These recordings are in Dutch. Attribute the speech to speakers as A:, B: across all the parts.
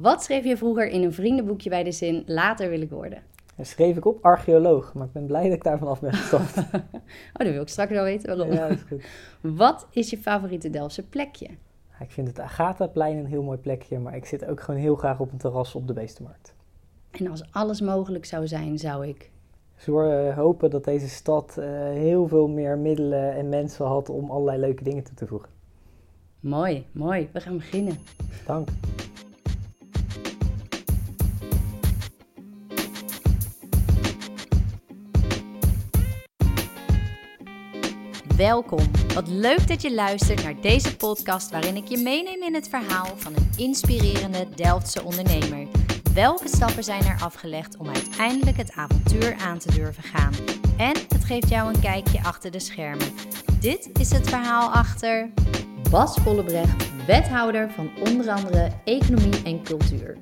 A: Wat schreef je vroeger in een vriendenboekje bij de zin later wil ik worden?
B: Dat schreef ik op archeoloog, maar ik ben blij dat ik daar vanaf ben gestapt.
A: oh, dan wil ik straks wel weten waarom.
B: ja, dat is goed.
A: Wat is je favoriete Delftse plekje?
B: Ik vind het Agatha-plein een heel mooi plekje, maar ik zit ook gewoon heel graag op een terras op de Beestenmarkt.
A: En als alles mogelijk zou zijn, zou ik...
B: Zo uh, hopen dat deze stad uh, heel veel meer middelen en mensen had om allerlei leuke dingen toe te voegen.
A: Mooi, mooi. We gaan beginnen.
B: Dank.
A: Welkom. Wat leuk dat je luistert naar deze podcast waarin ik je meeneem in het verhaal van een inspirerende Delftse ondernemer. Welke stappen zijn er afgelegd om uiteindelijk het avontuur aan te durven gaan? En het geeft jou een kijkje achter de schermen. Dit is het verhaal achter Bas Vollebrecht, wethouder van onder andere economie en cultuur.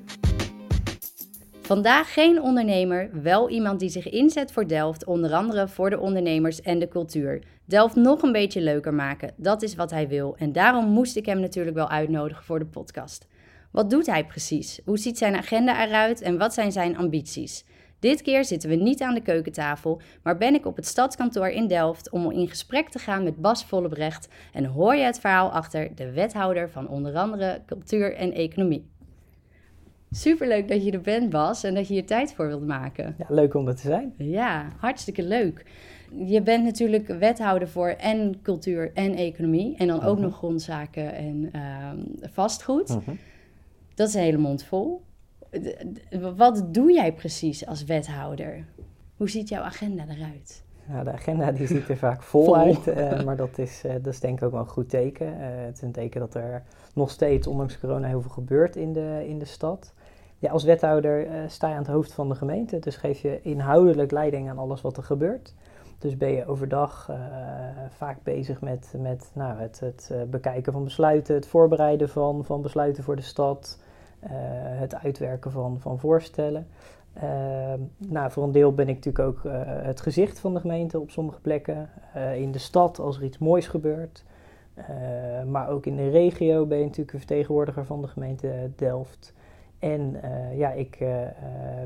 A: Vandaag geen ondernemer, wel iemand die zich inzet voor Delft, onder andere voor de ondernemers en de cultuur. Delft nog een beetje leuker maken, dat is wat hij wil. En daarom moest ik hem natuurlijk wel uitnodigen voor de podcast. Wat doet hij precies? Hoe ziet zijn agenda eruit en wat zijn zijn ambities? Dit keer zitten we niet aan de keukentafel, maar ben ik op het stadskantoor in Delft om in gesprek te gaan met Bas Vollebrecht en hoor je het verhaal achter de wethouder van onder andere cultuur en economie. Superleuk dat je er bent, Bas, en dat je hier tijd voor wilt maken.
B: Ja, leuk om er te zijn.
A: Ja, hartstikke leuk. Je bent natuurlijk wethouder voor en cultuur en economie. En dan ook
B: Mhm.
A: nog grondzaken en ehm, vastgoed.
B: Mhm.
A: Dat is een hele mond vol. Wat doe jij precies als wethouder? Hoe ziet jouw agenda eruit?
B: Ja, de agenda die ziet er vaak vol,
A: Vol.
B: uit, eh, maar dat is, eh, dat is denk ik ook wel een goed teken. Eh, het is een teken dat er nog steeds, ondanks corona, heel veel gebeurt in de, in de stad. Ja, als wethouder eh, sta je aan het hoofd van de gemeente, dus geef je inhoudelijk leiding aan alles wat er gebeurt. Dus ben je overdag eh, vaak bezig met, met nou, het, het eh, bekijken van besluiten, het voorbereiden van, van besluiten voor de stad, het uitwerken van, van voorstellen. Ehm, nou, voor een deel ben ik natuurlijk ook het gezicht van de gemeente op sommige plekken. In de stad als er iets moois gebeurt. Maar ook in de regio ben je natuurlijk een vertegenwoordiger van de gemeente Delft. En eh, ja, ik eh, eh,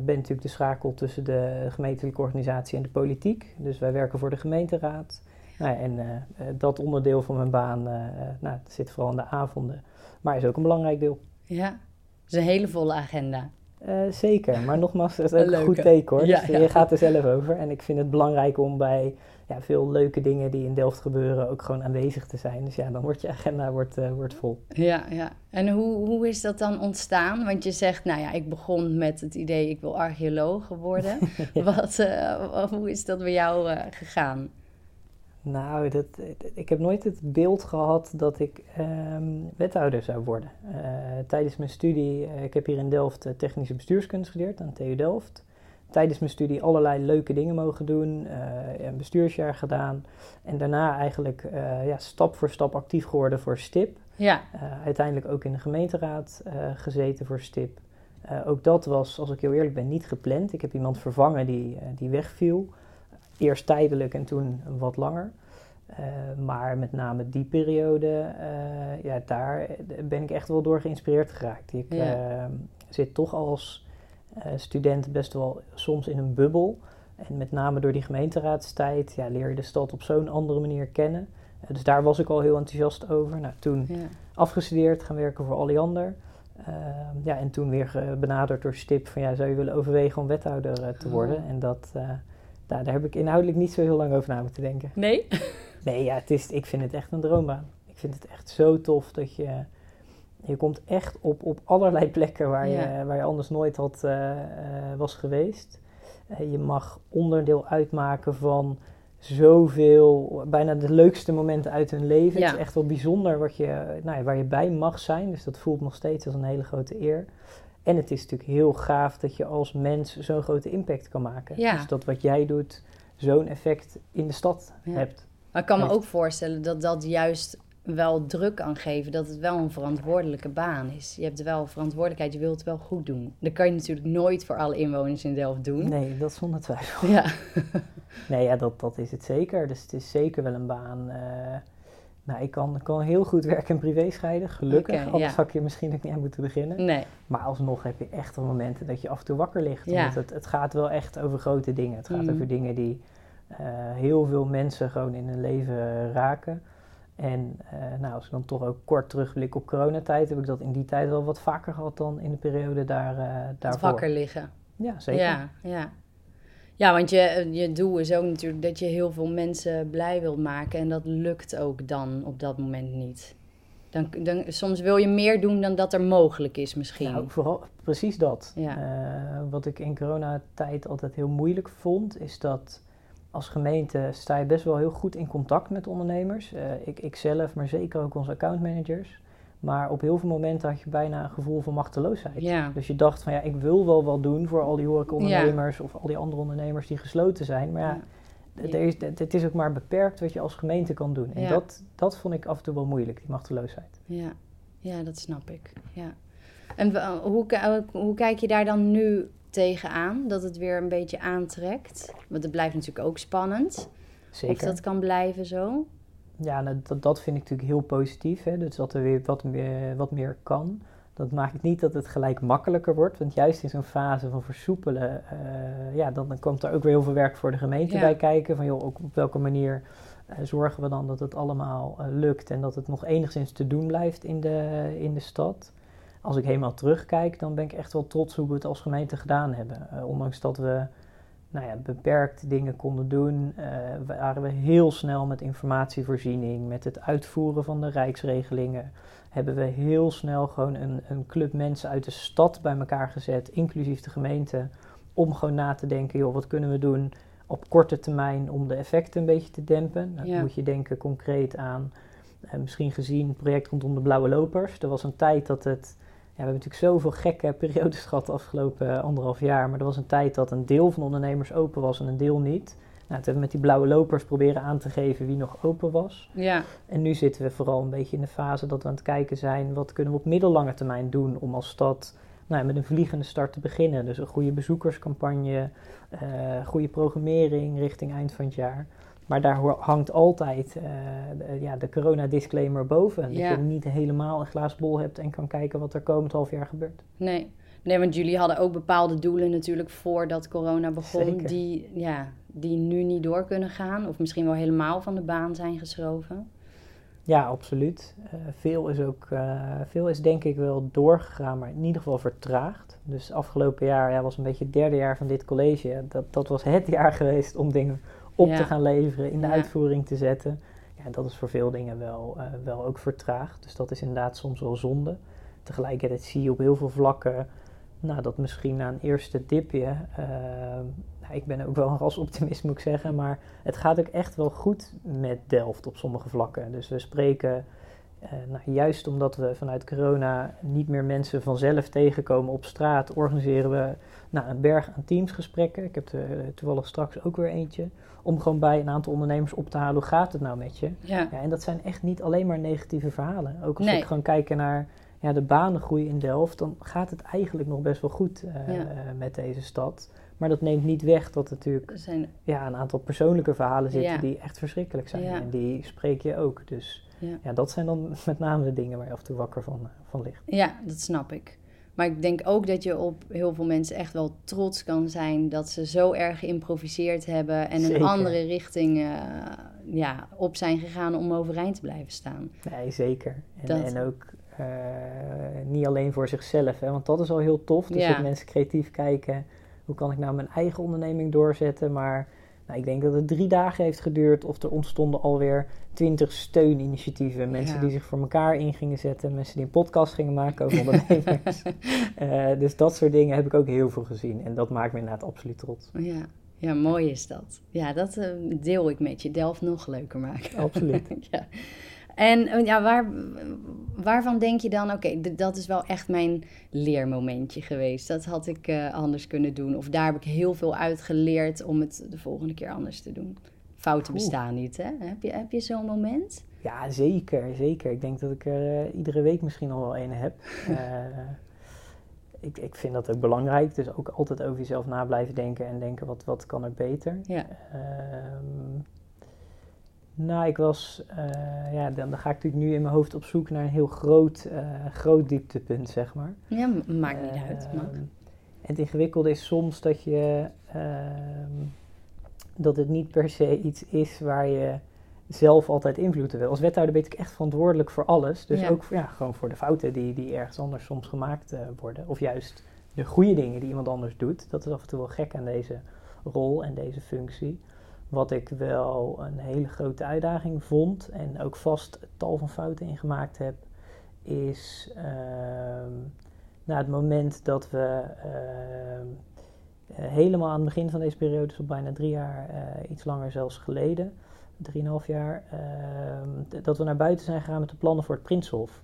B: ben natuurlijk de schakel tussen de gemeentelijke organisatie en de politiek. Dus wij werken voor de gemeenteraad. Nou, en dat onderdeel van mijn baan nou, zit vooral in de avonden. Maar is ook een belangrijk deel.
A: Ja, dat is een hele volle agenda.
B: Eh, zeker, maar nogmaals, dat is ook
A: Een
B: goed teken hoor.
A: Ja,
B: dus
A: ja.
B: je gaat er zelf over. En ik vind het belangrijk om bij ja, veel leuke dingen die in Delft gebeuren ook gewoon aanwezig te zijn. Dus ja, dan wordt je agenda wordt, eh, wordt vol.
A: Ja, ja. En hoe, hoe is dat dan ontstaan? Want je zegt, nou ja, ik begon met het idee, ik wil archeoloog worden. Wat, eh, hoe is dat bij jou eh, gegaan?
B: Nou, dat, ik heb nooit het beeld gehad dat ik ehm, wethouder zou worden. Eh, tijdens mijn studie, eh, ik heb hier in Delft eh, technische bestuurskunst geleerd aan TU Delft. Tijdens mijn studie allerlei leuke dingen mogen doen, een bestuursjaar gedaan. En daarna eigenlijk ja, stap voor stap actief geworden voor STIP.
A: Ja,
B: uiteindelijk ook in de gemeenteraad gezeten voor STIP. Ook dat was, als ik heel eerlijk ben, niet gepland. Ik heb iemand vervangen die, die wegviel. Eerst tijdelijk en toen wat langer. Eh, maar met name die periode, eh, ja, daar ben ik echt wel door geïnspireerd geraakt. Ik eh, zit toch als student best wel soms in een bubbel. En met name door die gemeenteraadstijd ja, leer je de stad op zo'n andere manier kennen. Dus daar was ik al heel enthousiast over. Nou, toen afgestudeerd, gaan werken voor Alliander. Ja, en toen weer benaderd door Stip van ja, zou je willen overwegen om wethouder te worden?
A: Oh.
B: En dat, eh, daar, heb ik inhoudelijk niet zo heel lang over na moeten denken.
A: Nee?
B: Nee, ja, het is, ik vind het echt een droombaan. Ik vind het echt zo tof dat je, je komt echt op, op allerlei plekken waar,
A: Ja.
B: je, waar je anders nooit had, eh, eh, was geweest. Eh, je mag onderdeel uitmaken van zoveel, bijna de leukste momenten uit hun leven.
A: Ja.
B: Het is echt wel bijzonder wat je, nou ja, waar je bij mag zijn. Dus dat voelt nog steeds als een hele grote eer. En het is natuurlijk heel gaaf dat je als mens zo'n grote impact kan maken.
A: Ja.
B: Dus dat wat jij doet zo'n effect in de stad
A: Ja.
B: hebt.
A: Maar ik kan me
B: Heeft-
A: ook voorstellen dat dat juist wel druk kan geven. Dat het wel een verantwoordelijke baan is. Je hebt wel verantwoordelijkheid, je wilt het wel goed doen. Dat kan je natuurlijk nooit voor alle inwoners in Delft doen.
B: Nee, dat zonder twijfel.
A: Ja,
B: Nee, ja, dat, dat is het zeker. Dus het is zeker wel een baan. eh, Nou, ik kan, kan heel goed werk en privé scheiden, gelukkig.
A: Oké,
B: Anders
A: ja.
B: had ik hier misschien ook niet aan moeten beginnen.
A: Nee.
B: Maar alsnog heb je echt momenten dat je af en toe wakker ligt.
A: Ja.
B: Want het, het gaat wel echt over grote dingen. Het gaat
A: Mhm.
B: over dingen die eh, heel veel mensen gewoon in hun leven raken. En eh, nou, als ik dan toch ook kort terugblik op coronatijd, heb ik dat in die tijd wel wat vaker gehad dan in de periode daar, eh
A: Het
B: daarvoor.
A: wakker liggen.
B: Ja, zeker.
A: Ja, ja. Ja, want je, je doel is ook natuurlijk dat je heel veel mensen blij wilt maken. En dat lukt ook dan op dat moment niet. Dan, dan, soms wil je meer doen dan dat er mogelijk is misschien.
B: Nou, vooral precies dat.
A: Ja.
B: Eh, wat ik in coronatijd altijd heel moeilijk vond, is dat als gemeente sta je best wel heel goed in contact met ondernemers. Eh, ik, ik zelf, maar zeker ook onze accountmanagers. Maar op heel veel momenten had je bijna een gevoel van machteloosheid.
A: ja.
B: Dus je dacht van ja, ik wil wel wat doen voor al die horecaondernemers of al die andere ondernemers die gesloten zijn. Maar ja,
A: Ja.
B: het, is, ook maar beperkt wat je als gemeente kan doen. En
A: Ja.
B: dat, dat vond ik af en toe wel moeilijk, die machteloosheid.
A: Ja, ja dat snap ik. Ja. En wa- hoe, hoe kijk je daar dan nu tegenaan? Dat het weer een beetje aantrekt? Want het blijft natuurlijk ook spannend.
B: Zeker.
A: Of dat kan blijven zo.
B: Ja, nou, dat, dat vind ik natuurlijk heel positief. Hè? Dus dat er weer wat meer, wat meer kan. Dat maakt niet dat het gelijk makkelijker wordt. Want juist in zo'n fase van versoepelen, eh, ja, dan, dan komt er ook weer heel veel werk voor de gemeente
A: Ja.
B: bij kijken. Van joh, ook op welke manier eh, zorgen we dan dat het allemaal eh, lukt en dat het nog enigszins te doen blijft in de, in de stad. Als ik helemaal terugkijk, dan ben ik echt wel trots hoe we het als gemeente gedaan hebben. Ondanks dat we nou ja, beperkt dingen konden doen, eh, waren we heel snel met informatievoorziening, met het uitvoeren van de rijksregelingen. Hebben we heel snel gewoon een, een club mensen uit de stad bij elkaar gezet, inclusief de gemeente, om gewoon na te denken, joh, wat kunnen we doen op korte termijn om de effecten een beetje te dempen. Nou,
A: Ja.
B: Dan moet je denken concreet aan, eh, misschien gezien het project rondom de blauwe lopers. Er was een tijd dat het ja, we hebben natuurlijk zoveel gekke periodes gehad de afgelopen eh, anderhalf jaar. Maar er was een tijd dat een deel van de ondernemers open was en een deel niet. Nou, toen hebben we met die blauwe lopers proberen aan te geven wie nog open was.
A: Ja,
B: En nu zitten we vooral een beetje in de fase dat we aan het kijken zijn... wat kunnen we op middellange termijn doen om als stad nou ja, met een vliegende start te beginnen. Dus een goede bezoekerscampagne, eh, goede programmering richting eind van het jaar... Maar daar hangt altijd eh, de, ja, de corona-disclaimer boven.
A: Ja.
B: Dat je niet helemaal een glaas bol hebt en kan kijken wat er komend half jaar gebeurt.
A: nee. Nee, want jullie hadden ook bepaalde doelen natuurlijk voordat corona begon,
B: Zeker.
A: die, ja, die nu niet door kunnen gaan. Of misschien wel helemaal van de baan zijn geschoven.
B: Ja, absoluut. Eh, veel, is ook, eh, veel is denk ik wel doorgegaan, maar in ieder geval vertraagd. Dus afgelopen jaar ja, was een beetje het derde jaar van dit college. Dat, dat was het jaar geweest om dingen op te gaan leveren, in de uitvoering te zetten. Ja, dat is voor veel dingen wel, eh, wel ook vertraagd. Dus dat is inderdaad soms wel zonde. Tegelijkertijd zie je op heel veel vlakken nou, dat misschien na een eerste dipje. eh, nou, ik ben ook wel een rasoptimist, moet ik zeggen. Maar het gaat ook echt wel goed met Delft op sommige vlakken. Dus we spreken, eh, nou, juist omdat we vanuit corona niet meer mensen vanzelf tegenkomen op straat, organiseren we nou, een berg aan teamsgesprekken. Ik heb er toevallig straks ook weer eentje. Om gewoon bij een aantal ondernemers op te halen, hoe gaat het nou met je?
A: Ja,
B: Ja, en dat zijn echt niet alleen maar negatieve verhalen. Ook als
A: Nee.
B: ik gewoon kijk naar ja, de banengroei in Delft, dan gaat het eigenlijk nog best wel goed eh,
A: Ja.
B: eh, met deze stad. Maar dat neemt niet weg dat er natuurlijk
A: er zijn,
B: ja, een aantal persoonlijke verhalen zitten
A: Ja.
B: die echt verschrikkelijk zijn.
A: Ja.
B: En die spreek je ook. Dus
A: ja.
B: ja, dat zijn dan met name de dingen waar je af en toe wakker van, eh, van ligt.
A: ja, dat snap ik. Maar ik denk ook dat je op heel veel mensen echt wel trots kan zijn dat ze zo erg geïmproviseerd hebben en een andere richting eh, ja, op zijn gegaan om overeind te blijven staan.
B: Nee, zeker. En,
A: Dat-
B: en ook eh, niet alleen voor zichzelf, hè, want dat is al heel tof. Dus
A: Ja.
B: dat mensen creatief kijken, hoe kan ik nou mijn eigen onderneming doorzetten. Maar nou, ik denk dat het drie dagen heeft geduurd of er ontstonden alweer twintig steuninitiatieven. Mensen
A: Ja.
B: die zich voor elkaar in gingen zetten, mensen die een podcast gingen maken over ondernemers. Eh, dus dat soort dingen heb ik ook heel veel gezien. En dat maakt me inderdaad absoluut trots.
A: Ja, ja mooi is dat. Ja, dat eh, deel ik met je. Delft nog leuker maken.
B: Absoluut.
A: ja. En eh, ja, waar, waarvan denk je dan, oké, dat is wel echt mijn leermomentje geweest. Dat had ik eh, anders kunnen doen. Of daar heb ik heel veel uit geleerd om het de volgende keer anders te doen. Fouten
B: Oeh.
A: bestaan niet, hè? Heb je, heb je zo'n moment?
B: Ja, zeker, zeker. Ik denk dat ik er eh, iedere week misschien al wel een heb. Eh, ik, ik vind dat ook belangrijk. Dus ook altijd over jezelf na blijven denken en denken wat, wat kan er beter.
A: Ja,
B: Ehm, Nou, ik was, uh, ja, dan, dan, ga ik natuurlijk nu in mijn hoofd op zoek naar een heel groot, uh, groot dieptepunt, zeg maar.
A: Ja, maakt niet uit. Mag.
B: En het ingewikkelde is soms dat je, ehm, dat het niet per se iets is waar je zelf altijd invloed wil. Als wethouder ben ik echt verantwoordelijk voor alles. Dus ook ja, gewoon voor de fouten die, die ergens anders soms gemaakt worden. Of juist de goede dingen die iemand anders doet. Dat is af en toe wel gek aan deze rol en deze functie. Wat ik wel een hele grote uitdaging vond en ook vast tal van fouten in gemaakt heb, is uh, na het moment dat we uh, helemaal aan het begin van deze periode, dus al bijna drie jaar, uh, iets langer zelfs geleden, drieënhalf jaar, ehm, dat we naar buiten zijn gegaan met de plannen voor het Prinshof.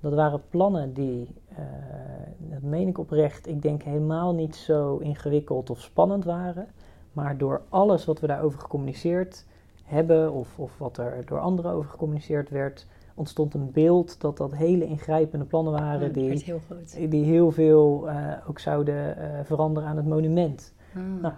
B: Dat waren plannen die, uh, dat meen ik oprecht, ik denk helemaal niet zo ingewikkeld of spannend waren. Maar door alles wat we daarover gecommuniceerd hebben, of, of wat er door anderen over gecommuniceerd werd, ontstond een beeld dat dat hele ingrijpende plannen waren die,
A: heel
B: die heel veel uh, ook zouden uh, veranderen aan het monument.
A: Ah.
B: Nou,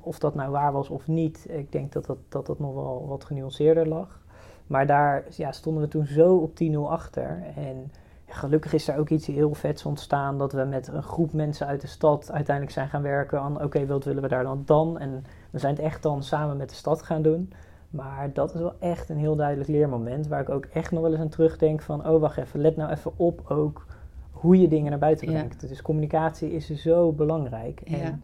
B: of dat nou waar was of niet, ik denk dat dat, dat, dat nog wel wat genuanceerder lag. Maar daar ja, stonden we toen zo op 10-0 achter. En gelukkig is er ook iets heel vets ontstaan dat we met een groep mensen uit de stad uiteindelijk zijn gaan werken aan oké, wat willen we daar dan dan? En we zijn het echt dan samen met de stad gaan doen. Maar dat is wel echt een heel duidelijk leermoment waar ik ook echt nog wel eens aan terugdenk van oh wacht even, let nou even op ook hoe je dingen naar buiten brengt. Dus communicatie is zo belangrijk.
A: Ja.
B: En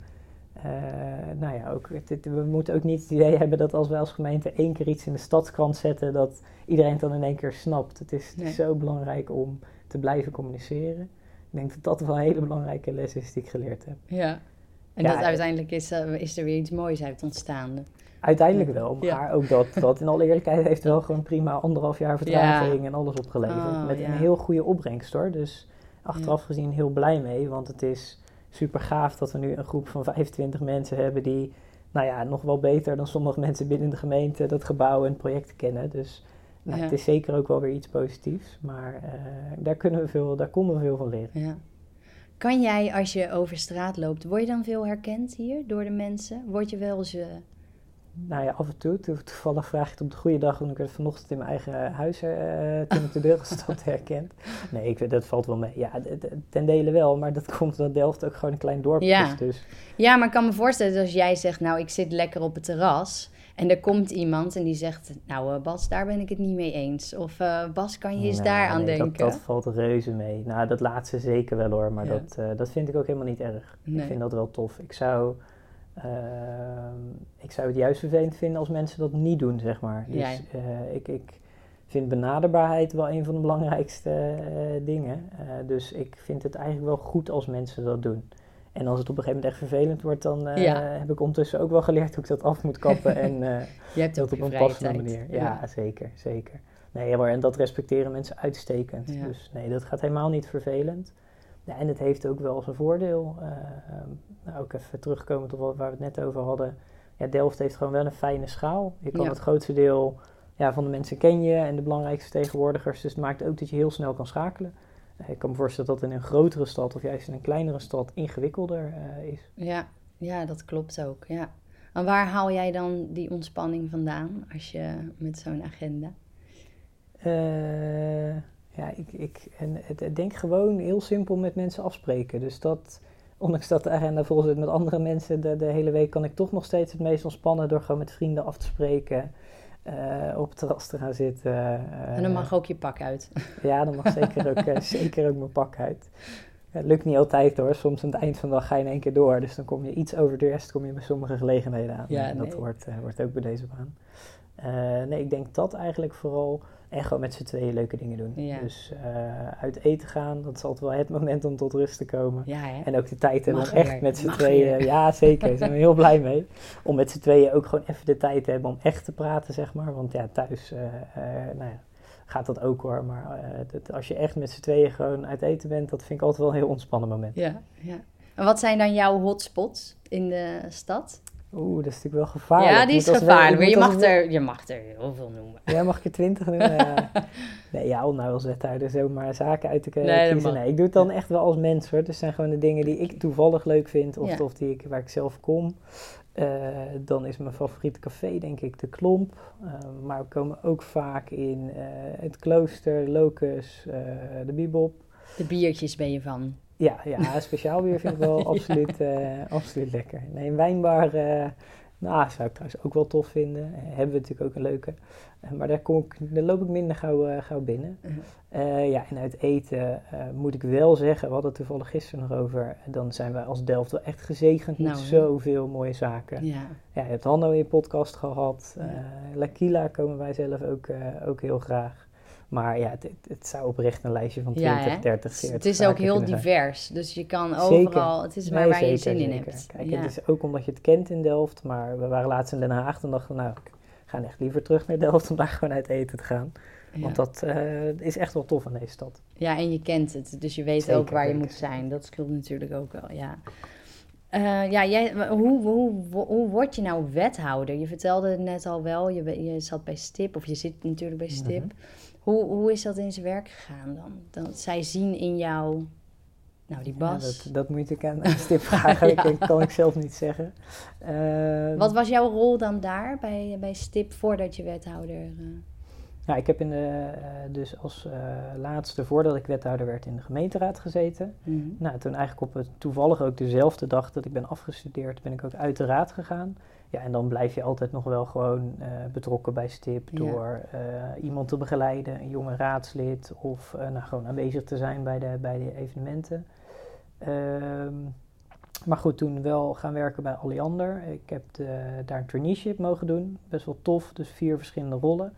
B: uh, nou ja, ook, we moeten ook niet het idee hebben dat als wij als gemeente één keer iets in de stadskrant zetten, dat iedereen het dan in één keer snapt. Het is, het is zo belangrijk om te blijven communiceren. Ik denk dat dat wel een hele belangrijke les is die ik geleerd heb.
A: Ja, en
B: Ja,
A: dat uiteindelijk is, uh, is er weer iets moois uit ontstaan.
B: Uiteindelijk wel, maar
A: Ja.
B: ook dat, dat in alle eerlijkheid heeft wel gewoon prima anderhalf jaar vertraging en alles opgeleverd.
A: Oh,
B: met een heel goede opbrengst hoor. Dus achteraf gezien heel blij mee, want het is super gaaf dat we nu een groep van 25 mensen hebben die, nou ja, nog wel beter dan sommige mensen binnen de gemeente dat gebouw en het project kennen. Dus nou,
A: Ja.
B: het is zeker ook wel weer iets positiefs, maar eh, daar, kunnen we veel, daar konden we veel van leren.
A: Ja. Kan jij, als je over straat loopt, word je dan veel herkend hier door de mensen? Word je wel eens... eh,
B: Nou ja, af en toe. To- Toevallig vraag je het op de goede dag, toen ik werd vanochtend in mijn eigen huis eh, toen ik de deur stond herkend. Nee, ik, weet- dat valt wel mee. Ja, ten dele wel, maar dat komt omdat Delft ook gewoon een klein dorp
A: Ja.
B: is. Dus
A: Ja, maar ik kan me voorstellen dat als jij zegt, nou, ik zit lekker op het terras... en er komt iemand en die zegt, nou, eh, Bas, daar ben ik het niet mee eens. Of eh, Bas, kan je eens
B: Nee,
A: daar aan
B: nee,
A: denken?
B: Dat, dat valt reuze mee. Nou, dat laatste zeker wel hoor, maar
A: Ja.
B: dat, eh, dat vind ik ook helemaal niet erg.
A: Nee.
B: Ik vind dat wel tof. Ik zou, ehm, ik zou het juist vervelend vinden als mensen dat niet doen, zeg maar. Dus
A: Ja.
B: ik, ik vind benaderbaarheid wel een van de belangrijkste dingen. Dus ik vind het eigenlijk wel goed als mensen dat doen. En als het op een gegeven moment echt vervelend wordt, dan eh,
A: Ja.
B: heb ik ondertussen ook wel geleerd hoe ik dat af moet kappen. en eh,
A: je hebt
B: dat op een passende
A: tijd.
B: manier. Ja, zeker, zeker. Nee, maar en dat respecteren mensen uitstekend.
A: Ja.
B: Dus nee, dat gaat helemaal niet vervelend. Ja, en het heeft ook wel zijn voordeel. Eh, ehm, nou, ook even terugkomen tot wat, waar we het net over hadden. Ja, Delft heeft gewoon wel een fijne schaal. Je kan het grootste deel ja, van de mensen ken je en de belangrijkste tegenwoordigers. Dus het maakt ook dat je heel snel kan schakelen. Eh, ik kan me voorstellen dat in een grotere stad of juist in een kleinere stad ingewikkelder eh, is.
A: Ja, ja, dat klopt ook, ja. En waar haal jij dan die ontspanning vandaan als je met zo'n agenda?
B: Eh, ja, ik, ik en het, het denk gewoon heel simpel met mensen afspreken. Dus dat, ondanks dat de agenda vol zit met andere mensen de, de hele week, kan ik toch nog steeds het meest ontspannen door gewoon met vrienden af te spreken. Eh, op het terras te gaan zitten. eh,
A: En dan mag ook je pak uit.
B: Ja, dan mag zeker ook, eh, zeker ook mijn pak uit. Het lukt niet altijd hoor. Soms aan het eind van de dag ga je in één keer door. Dus dan kom je iets over de rest, kom je bij sommige gelegenheden aan.
A: Ja,
B: en dat hoort, hoort ook bij deze baan. Nee, ik denk dat eigenlijk vooral. En gewoon met z'n tweeën leuke dingen doen.
A: Ja.
B: Dus eh, uit eten gaan, dat is altijd wel het moment om tot rust te komen.
A: Ja, hè?
B: En ook de tijd hebben om echt met z'n tweeën. Ja, zeker. Daar zijn we heel blij mee. Om met z'n tweeën ook gewoon even de tijd te hebben om echt te praten, zeg maar. Want ja, thuis, eh, eh, nou ja, gaat dat ook hoor. Maar dat, als je echt met z'n tweeën gewoon uit eten bent, dat vind ik altijd wel een heel ontspannen moment.
A: Ja, ja. En wat zijn dan jouw hotspots in de stad?
B: Oeh, dat is natuurlijk wel gevaarlijk.
A: Ja, die is gevaarlijk. Maar je mag, er, je mag er heel veel noemen.
B: Ja, mag ik er twintig noemen? nee, ja, om nou als wethouder zomaar zaken uit te nee, kiezen. Nee, ik doe het dan echt wel als mens hoor. Dus zijn gewoon de dingen die ik toevallig leuk vind. Of, of die ik, waar ik zelf kom. Uh, dan is mijn favoriete café denk ik de Klomp. Uh, maar we komen ook vaak in uh, het Klooster, Locus, de Bibop.
A: De biertjes ben je van?
B: Ja, ja speciaal bier vind ik wel absoluut, absoluut lekker. Nee, een wijnbar nou, zou ik trouwens ook wel tof vinden. Uh, hebben we natuurlijk ook een leuke. Maar daar, kom ik, daar loop ik minder gauw, gauw binnen. -huh. ja, en uit eten moet ik wel zeggen, we hadden het toevallig gisteren nog over. Dan zijn wij als Delft wel echt gezegend met nou, zoveel mooie zaken. Ja. ja, je hebt Hanno in je podcast gehad. Ja. L'Aquila komen wij zelf ook, ook heel graag. Maar ja, het, het, zou oprecht een lijstje van 20, ja, 30, 40
A: Het is ook heel divers. Dus je kan overal, het is maar waar je zin in hebt.
B: Kijk, het is ook omdat je het kent in Delft. Maar we waren laatst in Den Haag en dachten nou, ik ga echt liever terug naar Delft om daar gewoon uit eten te gaan. Want dat uh, is echt wel tof aan deze stad.
A: Ja, en je kent het. Dus je weet ook waar je moet zijn. Dat scheelt natuurlijk ook wel, ja. Uh, ja, jij, hoe, hoe, hoe, word je nou wethouder? Je vertelde het net al wel, je, je zat bij STIP, of je zit natuurlijk bij STIP. Mm hoe, hoe is dat in zijn werk gegaan dan? Dat zij zien in jou, nou die Bas.
B: dat, dat moet ik aan Stip vragen, ja. dat kan ik zelf niet zeggen.
A: Uh, Wat was jouw rol dan daar bij, bij Stip voordat je wethouder... Uh...
B: Nou, ik heb in de, uh, dus als uh, laatste, voordat ik wethouder werd, in de gemeenteraad gezeten. Mm -hmm. Nou, toen eigenlijk op het toevallig ook dezelfde dag dat ik ben afgestudeerd, ben ik ook uit de raad gegaan. Ja, en dan blijf je altijd nog wel gewoon uh, betrokken bij STIP door uh, iemand te begeleiden, een jonge raadslid of uh, nou, gewoon aanwezig te zijn bij de, bij de evenementen. Um, maar goed, toen wel gaan werken bij Alliander. Ik heb de, daar een traineeship mogen doen, best wel tof, dus vier verschillende rollen.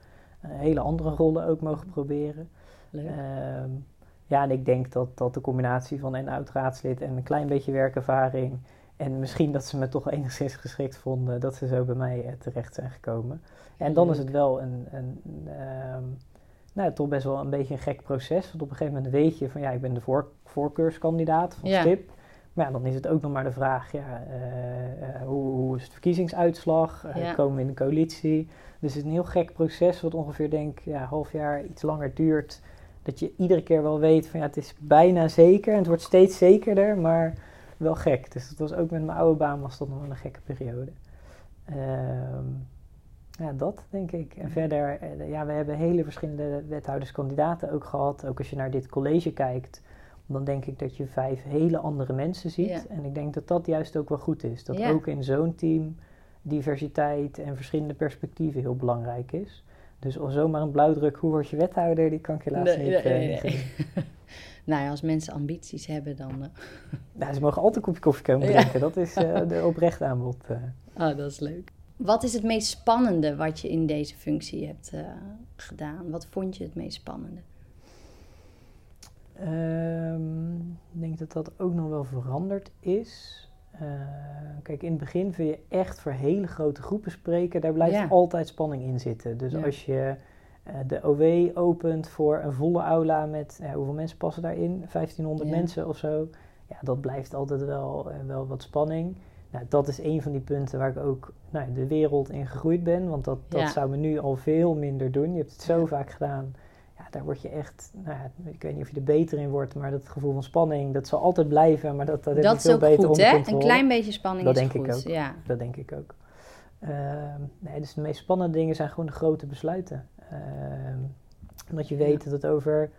B: hele andere rollen ook mogen proberen. Um, ja, en ik denk dat, dat de combinatie van een oud raadslid en een klein beetje werkervaring en misschien dat ze me toch enigszins geschikt vonden dat ze zo bij mij uh, terecht zijn gekomen. En dan is het wel een, een, um, nou, toch best wel een beetje een gek proces. Want op een gegeven moment weet je van ja, ik ben de voor, voorkeurskandidaat van ja. STIP. Maar ja, dan is het ook nog maar de vraag, ja, uh, uh, hoe, hoe, is het verkiezingsuitslag? Ja. Komen we in de coalitie? Dus het is een heel gek proces wat ongeveer denk ja, half jaar iets langer duurt. Dat je iedere keer wel weet van ja, het is bijna zeker en het wordt steeds zekerder, maar wel gek. Dus dat was ook met mijn oude baan was dat nog wel een gekke periode. Um, ja, dat denk ik. En verder, eh, ja, we hebben hele verschillende wethouderskandidaten ook gehad. Ook als je naar dit college kijkt, dan denk ik dat je vijf hele andere mensen ziet. Ja. En ik denk dat dat juist ook wel goed is. Dat ja. ook in zo'n team diversiteit en verschillende perspecieven heel belangrijk is. Dus al zomaar een blauwdruk, hoe word je wethouder, die kan ik helaas nee, niet, nee, uh, nee.
A: Nou ja, als mensen ambities hebben, dan... Uh...
B: Nou, ze mogen altijd een kopje koffie komen drinken. Ja. Dat is uh, de oprechte aanbod. Uh.
A: Ah, dat is leuk. Wat is het meest spannende wat je in deze functie hebt gedaan? Wat vond je het meest spannende?
B: Um, ik denk dat dat ook nog wel veranderd is. kijk, in het begin vind je echt voor hele grote groepen spreken. Daar blijft ja. altijd spanning in zitten. Dus ja. als je de OW opent voor een volle aula met, ja, hoeveel mensen passen daarin? 1500 ja. mensen of zo. Ja, dat blijft altijd wel, uh, wel wat spanning. Nou, dat is een van die punten waar ik ook nou, de wereld in gegroeid ben. Want dat, dat ja. zou me nu al veel minder doen. Je hebt het zo vaak gedaan. Ja, daar word je echt, nou ik weet niet of je er beter in wordt, maar dat gevoel van spanning, dat zal altijd blijven. Maar dat, dat, je veel beter
A: goed, controle. Een klein beetje spanning
B: dat
A: is
B: denk
A: goed.
B: Ik ook.
A: Ja.
B: Dat denk ik ook. Uh, nee, dus de meest spannende dingen zijn gewoon de grote besluiten. Uh, omdat je weet dat het over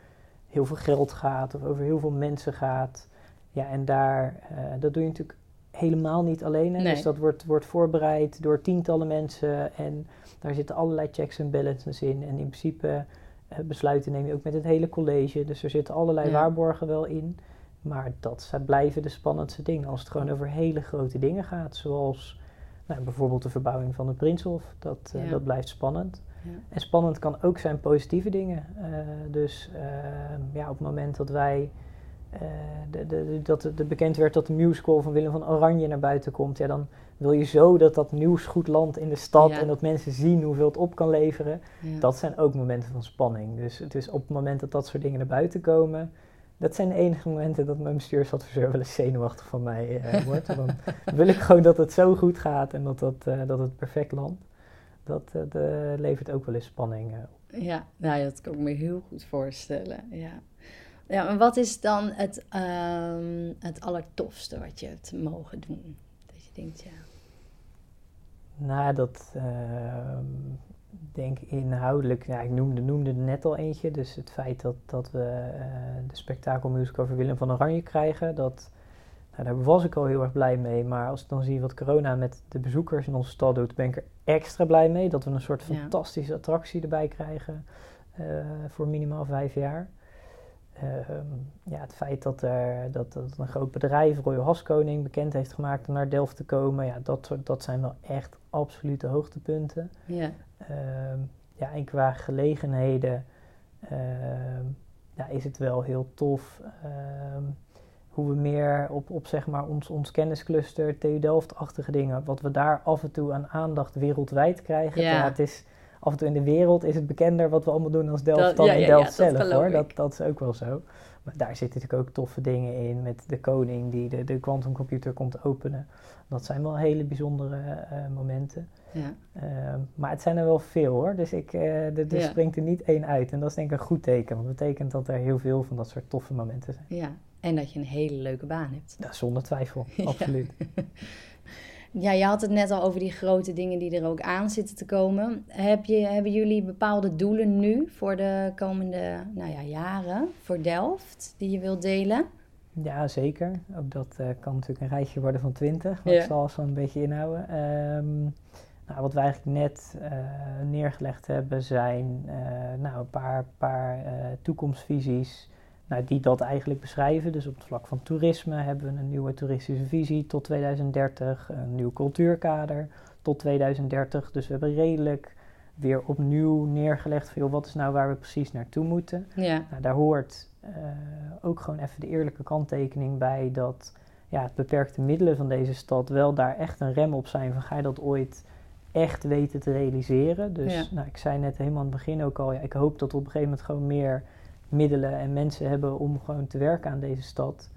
B: heel veel geld gaat of over heel veel mensen gaat. Ja, en daar, uh, dat doe je natuurlijk helemaal niet alleen. Nee. Dus dat wordt, wordt voorbereid door tientallen mensen en daar zitten allerlei checks en balances in. En in principe uh, besluiten neem je ook met het hele college. Dus er zitten allerlei ja. waarborgen wel in. Maar dat blijven de spannendste dingen als het gewoon over hele grote dingen gaat. Zoals nou, bijvoorbeeld de verbouwing van het Prinshof. Dat, uh, ja. dat blijft spannend. Ja. En spannend kan ook zijn positieve dingen. Uh, dus uh, ja, op het moment dat wij. Uh, de, de, dat de bekend werd dat de musical van Willem van Oranje naar buiten komt, ja, dan wil je zo dat dat nieuws goed landt in de stad ja. en dat mensen zien hoeveel het op kan leveren. Ja. Dat zijn ook momenten van spanning. Dus het is op het moment dat dat soort dingen naar buiten komen, dat zijn de enige momenten dat mijn bestuursadviseur wel eens zenuwachtig van mij uh, wordt. Dan wil ik gewoon dat het zo goed gaat en dat, dat, dat het perfect landt. Dat levert ook wel eens spanning op.
A: Ja, nou, dat kan ik me heel goed voorstellen. Ja. Ja, en wat is dan het, um, het allertofste wat je hebt mogen doen? Dat je denkt, ja.
B: Nou, dat uh, denk inhoudelijk, ja, ik noemde, noemde er net al eentje. Dus het feit dat, dat we uh, de spektakelmusical over Willem van Oranje krijgen, dat, nou, daar was ik al heel erg blij mee. Maar als ik dan zie wat corona met de bezoekers in onze stad doet, ben ik er extra blij mee. Dat we een soort fantastische attractie erbij krijgen uh, voor minimaal vijf jaar. Ehm, ja, het feit dat, er, dat, dat een groot bedrijf, Royal Haskoning, bekend heeft gemaakt om naar Delft te komen, ja, dat, dat zijn wel echt absolute hoogtepunten. Ja. Ehm, ja, en qua gelegenheden ehm, ja, is het wel heel tof hoe we meer op, op zeg maar ons, ons kenniscluster, TU Delft-achtige dingen, wat we daar af en toe aan aandacht wereldwijd krijgen. Ja. het is af en toe in de wereld is het bekender wat we allemaal doen als Delft dan in Delft zelf hoor. Dat, dat is ook wel zo. Maar daar zitten natuurlijk ook toffe dingen in met de koning die de, de quantumcomputer komt openen. Dat zijn wel hele bijzondere uh, momenten. Ja. Uh, maar het zijn er wel veel hoor. Dus ik, uh, er springt er niet één uit. En dat is denk ik een goed teken. Want dat betekent dat er heel veel van dat soort toffe momenten zijn.
A: Ja, en dat je een hele leuke baan hebt.
B: Ja, zonder twijfel, absoluut.
A: Ja, je had het net al over die grote dingen die er ook aan zitten te komen. Heb je, hebben jullie bepaalde doelen nu voor de komende nou ja, jaren voor Delft die je wilt delen?
B: Ja, zeker. Ook dat uh, kan natuurlijk een reisje worden van 20, wat ja. zal zo een beetje inhouden. Um, nou, wat wij eigenlijk net uh, neergelegd hebben zijn uh, nou, een paar, paar toekomstvisies nou, die dat eigenlijk beschrijven. Dus op het vlak van toerisme hebben we een nieuwe toeristische visie tot 2030, een nieuw cultuurkader tot 2030. Dus we hebben redelijk weer opnieuw neergelegd van wat is nou waar we precies naartoe moeten. Ja. Nou, daar hoort uh, ook gewoon even de eerlijke kanttekening bij dat ja, het beperkte middelen van deze stad wel daar echt een rem op zijn van ga je dat ooit echt weten te realiseren. Dus ja. nou, ik zei net helemaal aan het begin ook al, ja, ik hoop dat we op een gegeven moment gewoon meer middelen en mensen hebben om gewoon te werken aan deze stad.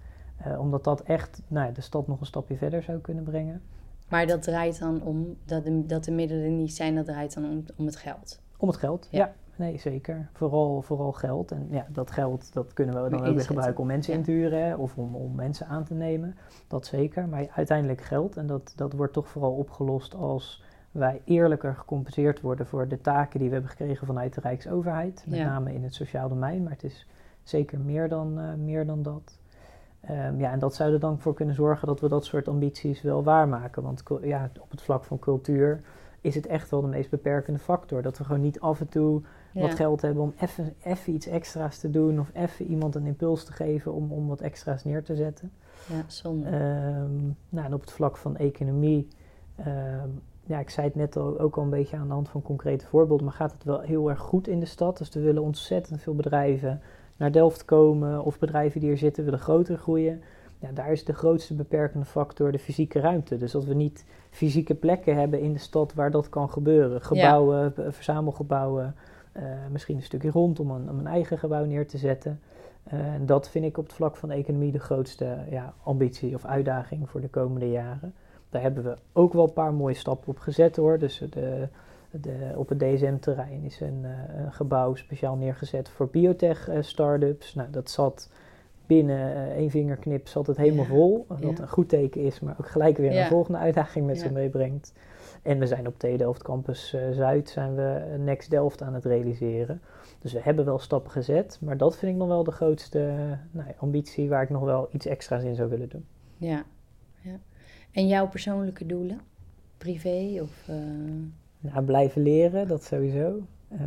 B: Uh, omdat dat echt nou, de stad nog een stapje verder zou kunnen brengen.
A: Maar dat draait dan om, dat de, dat de middelen niet zijn, dat draait dan om, om het geld?
B: Om het geld, ja. Nee, zeker. Vooral, vooral geld. En ja, dat geld dat kunnen we dan ook weer gebruiken om mensen in te huren of om, om mensen aan te nemen. Dat zeker. Maar uiteindelijk geld. En dat, dat wordt toch vooral opgelost als wij eerlijker gecompenseerd worden voor de taken die we hebben gekregen vanuit de Rijksoverheid. Met name in het sociaal domein, maar het is zeker meer dan, uh, meer dan dat. Um, ja, en dat zou er dan voor kunnen zorgen dat we dat soort ambities wel waarmaken. Want ja, op het vlak van cultuur is het echt wel de meest beperkende factor. Dat we gewoon niet af en toe wat geld hebben om even iets extra's te doen of even iemand een impuls te geven om, om wat extra's neer te zetten.
A: Ja, zonde.
B: Um, nou, en op het vlak van economie um, ja, ik zei het net al, ook al een beetje aan de hand van concrete voorbeelden, maar gaat het wel heel erg goed in de stad. Dus er willen ontzettend veel bedrijven naar Delft komen of bedrijven die er zitten willen groter groeien. Ja, daar is de grootste beperkende factor de fysieke ruimte. Dus dat we niet fysieke plekken hebben in de stad waar dat kan gebeuren. Gebouwen, verzamelgebouwen, uh, misschien een stukje rond om een, om een eigen gebouw neer te zetten. Uh, en dat vind ik op het vlak van de economie de grootste ja, ambitie of uitdaging voor de komende jaren. Daar hebben we ook wel een paar mooie stappen op gezet hoor. Dus de, de, op het DSM-terrein is een, uh, een, gebouw speciaal neergezet voor biotech-startups. nou, dat zat binnen uh, één vingerknip zat het helemaal vol. Wat een goed teken is, maar ook gelijk weer een volgende uitdaging met zich meebrengt. En we zijn op TU Delft Campus Zuid zijn we Next Delft aan het realiseren. Dus we hebben wel stappen gezet, maar dat vind ik nog wel de grootste nou, ambitie waar ik nog wel iets extra's in zou willen doen.
A: Ja. En jouw persoonlijke doelen? Privé of... Uh...
B: Nou, blijven leren, dat sowieso. Uh,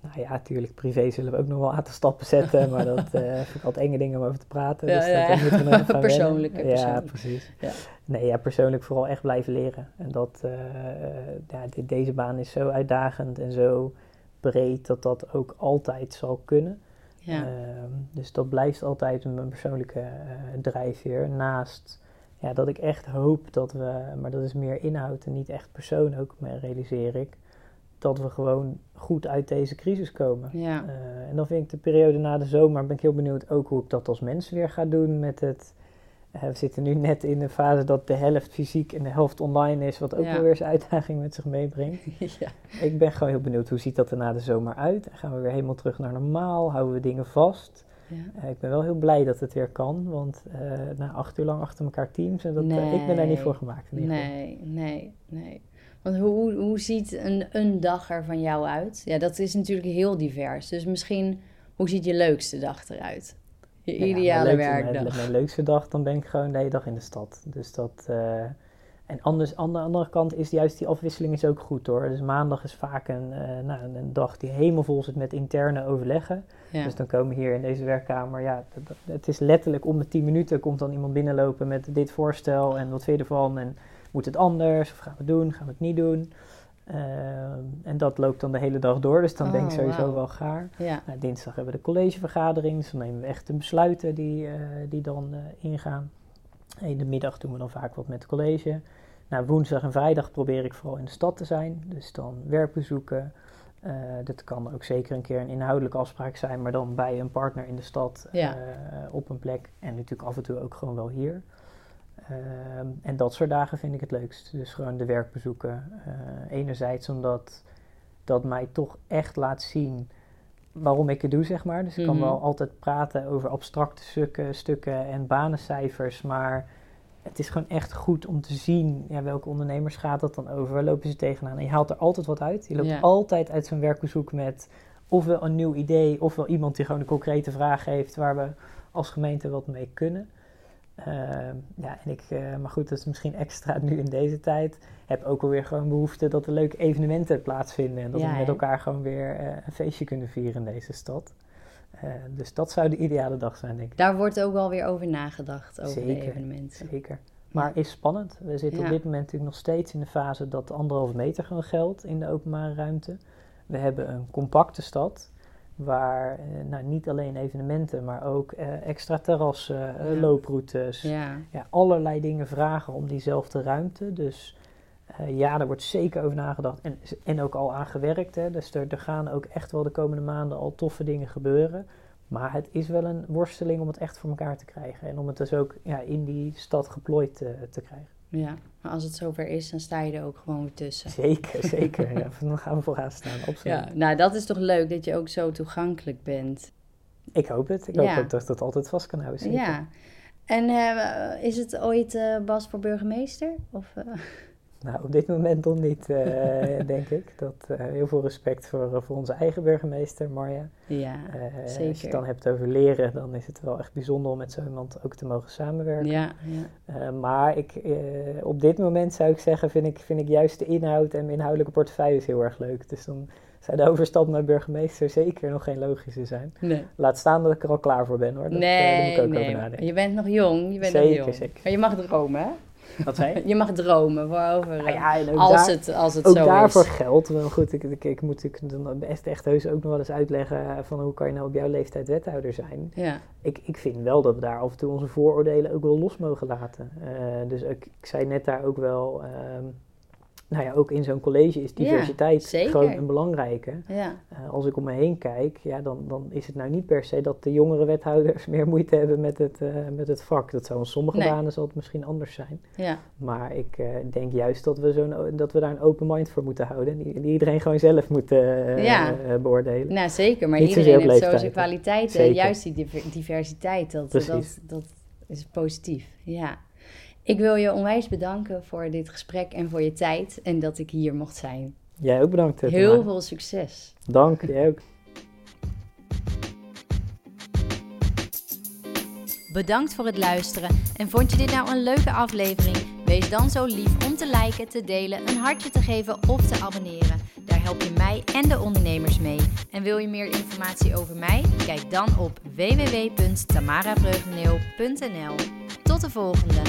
B: nou ja, natuurlijk, privé zullen we ook nog wel aan te stappen zetten, maar dat uh, vind ik altijd enge dingen om over te praten.
A: Ja, dus ja, dat moeten we nog gaan persoonlijke,
B: Ja, precies. Ja. Nee, ja, persoonlijk vooral echt blijven leren. En dat, ja, deze baan is zo uitdagend en zo breed dat dat ook altijd zal kunnen. Ja. Ehm, dus dat blijft altijd mijn persoonlijke uh, drijfveer. Naast ja, dat ik echt hoop dat we, maar dat is meer inhoud en niet echt persoon ook, realiseer ik. dat we gewoon goed uit deze crisis komen.
A: Ja.
B: Eh, en dan vind ik de periode na de zomer, ben ik heel benieuwd ook hoe ik dat als mens weer ga doen met het... eh, we zitten nu net in de fase dat de helft fysiek en de helft online is, wat ook
A: Ja.
B: wel weer zijn uitdaging met zich meebrengt.
A: ja.
B: Ik ben gewoon heel benieuwd, hoe ziet dat er na de zomer uit? Gaan we weer helemaal terug naar normaal? Houden we dingen vast?
A: ja.
B: Eh, ik ben wel heel blij dat het weer kan, want eh, na acht uur lang achter elkaar teams, en dat, ik ben daar niet voor gemaakt. In ieder geval.
A: Nee, nee, nee. Want hoe, hoe ziet een, een dag er van jou uit? Ja, dat is natuurlijk heel divers. Dus misschien, hoe ziet je leukste dag eruit? Je
B: ja,
A: ideale
B: mijn leukste-
A: werkdag.
B: Mijn, leukste dag, dan ben ik gewoon de hele dag in de stad. Dus dat... eh, en anders, aan de andere kant is juist die afwisseling is ook goed hoor. Dus maandag is vaak een, eh, nou, een- dag die helemaal vol zit met interne overleggen.
A: Ja.
B: Dus dan komen hier in deze werkkamer, ja, het is letterlijk om de 10 minuten komt dan iemand binnenlopen met dit voorstel en wat vind je ervan en moet het anders of gaan we het doen, gaan we het niet doen. Ehm, en dat loopt dan de hele dag door, dus dan
A: Oh,
B: denk ik sowieso
A: wauw.
B: wel gaar.
A: ja.
B: Nou, dinsdag hebben we de collegevergadering, dus dan nemen we echt de besluiten die, eh, die dan eh, ingaan. In de middag doen we dan vaak wat met het college. Nou, woensdag en vrijdag probeer ik vooral in de stad te zijn, dus dan werkbezoeken. Eh, dat kan ook zeker een keer een inhoudelijke afspraak zijn, maar dan bij een partner in de stad
A: Ja.
B: op een plek. En natuurlijk af en toe ook gewoon wel hier. Ehm, en dat soort dagen vind ik het leukst. Dus gewoon de werkbezoeken. Eh, enerzijds omdat dat mij toch echt laat zien waarom ik het doe, zeg maar. Dus ik kan
A: Mhm.
B: wel altijd praten over abstracte stukken, stukken en banencijfers, maar het is gewoon echt goed om te zien ja, welke ondernemers gaat dat dan over, waar lopen ze tegenaan. En je haalt er altijd wat uit. Je loopt altijd uit zo'n werkbezoek met ofwel een nieuw idee, ofwel iemand die gewoon een concrete vraag heeft waar we als gemeente wat mee kunnen. Ehm, ja, en ik, eh, maar goed, dat is misschien extra nu in deze tijd. Heb ook alweer gewoon behoefte dat er leuke evenementen plaatsvinden. En dat
A: Ja,
B: we met elkaar gewoon weer eh, een feestje kunnen vieren in deze stad. Eh, dus dat zou de ideale dag zijn, denk ik.
A: Daar wordt ook wel weer over nagedacht, over de evenementen.
B: Zeker. Maar is spannend. We zitten
A: Ja.
B: op dit moment natuurlijk nog steeds in de fase dat de anderhalve meter gewoon geldt in de openbare ruimte. We hebben een compacte stad waar eh, nou, niet alleen evenementen, maar ook eh, extra terrassen, eh,
A: Ja.
B: looproutes,
A: Ja,
B: ja, allerlei dingen vragen om diezelfde ruimte. Dus ja, daar wordt zeker over nagedacht en, en ook al aan gewerkt. Hè. Dus er, er gaan ook echt wel de komende maanden al toffe dingen gebeuren. Maar het is wel een worsteling om het echt voor elkaar te krijgen. En om het dus ook ja, in die stad geplooid te, te krijgen.
A: Ja. Maar als het zover is, dan sta je er ook gewoon weer tussen.
B: Zeker, zeker. ja, dan gaan we vooraan staan, absoluut.
A: Ja, nou dat is toch leuk dat je ook zo toegankelijk bent.
B: Ik hoop het. Ik
A: Ja.
B: hoop dat ik dat altijd vast kan houden. Zeker.
A: Ja. En eh, is het ooit eh, Bas voor burgemeester? Of, eh,
B: Nou, op dit moment nog niet, eh, denk ik. Dat, eh, heel veel respect voor, eh, voor onze eigen burgemeester, Marja.
A: ja,
B: Eh, Als je
A: zeker.
B: het dan hebt over leren, dan is het wel echt bijzonder om met zo iemand ook te mogen samenwerken.
A: ja, ja.
B: Maar ik, op dit moment zou ik zeggen, vind ik, vind ik juist de inhoud en mijn inhoudelijke portefeuille heel erg leuk. Dus dan zou de overstap naar burgemeester zeker nog geen logische zijn.
A: Nee.
B: Laat staan dat ik er al klaar voor ben hoor. Dat, moet
A: Nee,
B: ik ook
A: nee,
B: over
A: maar
B: nadenken.
A: je bent nog jong. Je bent
B: Zeker,
A: nog jong.
B: zeker.
A: Maar je mag dromen, hè?
B: Wat zei je?
A: Mag dromen waarover.
B: Ah ja,
A: als,
B: daar-
A: het, als het
B: ook
A: zo
B: daarvoor
A: is.
B: geldt. Wel goed, ik, ik, ik moet ik dan best echt heus ook nog wel eens uitleggen van hoe kan je nou op jouw leeftijd wethouder zijn.
A: Ja,
B: Ik, ik vind wel dat we daar af en toe onze vooroordelen ook wel los mogen laten. Eh, dus ik, ik zei net daar ook wel, ehm, nou ja, ook in zo'n college is diversiteit gewoon een belangrijke.
A: ja.
B: Eh, als ik om me heen kijk, ja, dan, dan is het nou niet per se dat de jongere wethouders meer moeite hebben met het, eh, met het vak. Dat zou in sommige
A: Nee.
B: banen zal het misschien anders zijn.
A: ja.
B: Maar ik eh, denk juist dat we, zo'n, dat we daar een open mind voor moeten houden. En die, die iedereen gewoon zelf moet
A: Ja.
B: beoordelen.
A: Nou, zeker. Maar
B: Niet
A: iedereen heeft zo zijn kwaliteiten. Juist die diver- diversiteit, dat, dat, dat is positief. Ja. Ik wil je onwijs bedanken voor dit gesprek en voor je tijd. En dat ik hier mocht zijn.
B: Jij ook bedankt. eh,
A: Heel veel succes.
B: Dank, jij ook.
A: Bedankt voor het luisteren. En vond je dit nou een leuke aflevering? Wees dan zo lief om te liken, te delen, een hartje te geven of te abonneren. Daar help je mij en de ondernemers mee. En wil je meer informatie over mij? Kijk dan op www.tamarabreugdeneel.nl. Tot de volgende!